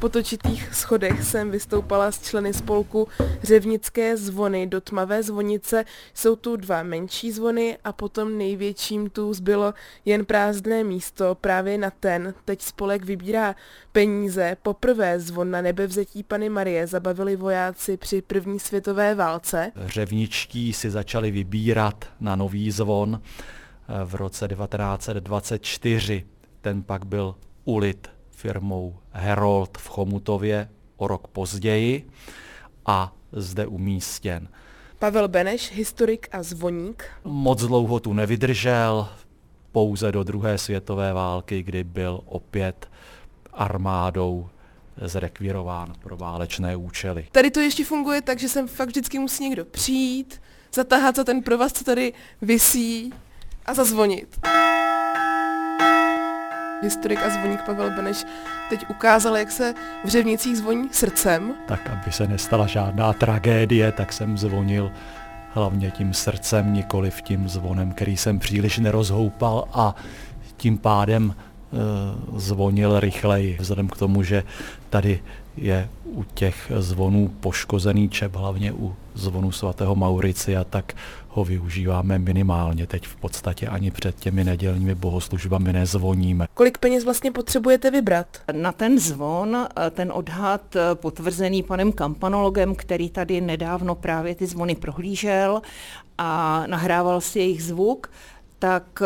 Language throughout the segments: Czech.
Po točitých schodech jsem vystoupala s členy spolku Řevnické zvony do tmavé zvonice. Jsou tu dva menší zvony a potom největším tu zbylo jen prázdné místo. Právě na ten teď spolek vybírá peníze. Poprvé zvon na nebevzetí Pany Marie zabavili vojáci při první světové válce. Řevničtí si začali vybírat na nový zvon v roce 1924. Ten pak byl ulit firmou Herold v Chomutově o rok později a zde umístěn. Pavel Beneš, historik a zvoník. Moc dlouho tu nevydržel, pouze do druhé světové války, kdy byl opět armádou zrekvírován pro válečné účely. Tady to ještě funguje tak, že sem fakt vždycky musí někdo přijít, zatáhat za ten provaz, co tady visí a zazvonit historik a zvoník Pavel Beneš teď ukázal, jak se v Řevnicích zvoní srdcem. Tak, aby se nestala žádná tragédie, tak jsem zvonil hlavně tím srdcem, nikoli tím zvonem, který jsem příliš nerozhoupal a tím pádem zvonil rychleji, vzhledem k tomu, že tady je u těch zvonů poškozený čep, hlavně u zvonu svatého Mauricia, tak ho využíváme minimálně. Teď v podstatě ani před těmi nedělními bohoslužbami nezvoníme. Kolik peněz vlastně potřebujete vybrat? Na ten zvon, ten odhad potvrzený panem kampanologem, který tady nedávno právě ty zvony prohlížel a nahrával si jejich zvuk, tak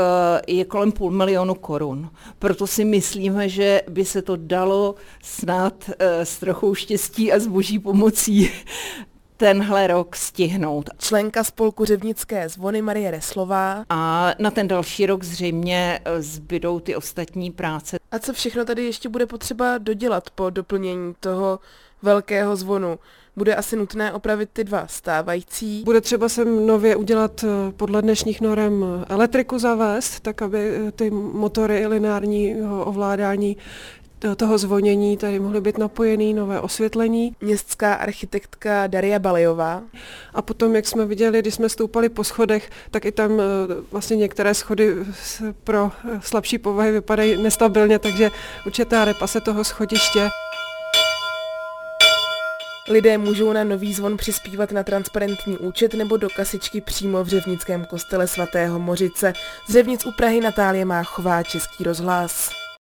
je kolem půl milionu korun. Proto si myslíme, že by se to dalo snad s trochou štěstí a s boží pomocí tenhle rok stihnout. Členka spolku Řevnické zvony Marie Reslová. A na ten další rok zřejmě eh, zbydou ty ostatní práce. A co všechno tady ještě bude potřeba dodělat po doplnění toho velkého zvonu? Bude asi nutné opravit ty dva stávající. Bude třeba sem nově udělat eh, podle dnešních norem eh, elektriku zavést, tak aby ty motory lineárního ovládání toho zvonění tady mohly být napojený nové osvětlení. Městská architektka Daria Balejová. A potom, jak jsme viděli, když jsme stoupali po schodech, tak i tam eh, vlastně některé schody pro eh, slabší povahy vypadají nestabilně, takže určitá repase toho schodiště. Lidé můžou na nový zvon přispívat na transparentní účet nebo do kasičky přímo v Řevnickém kostele svatého Mořice. Z Řevnic u Prahy Natálie Máchová, Český rozhlas.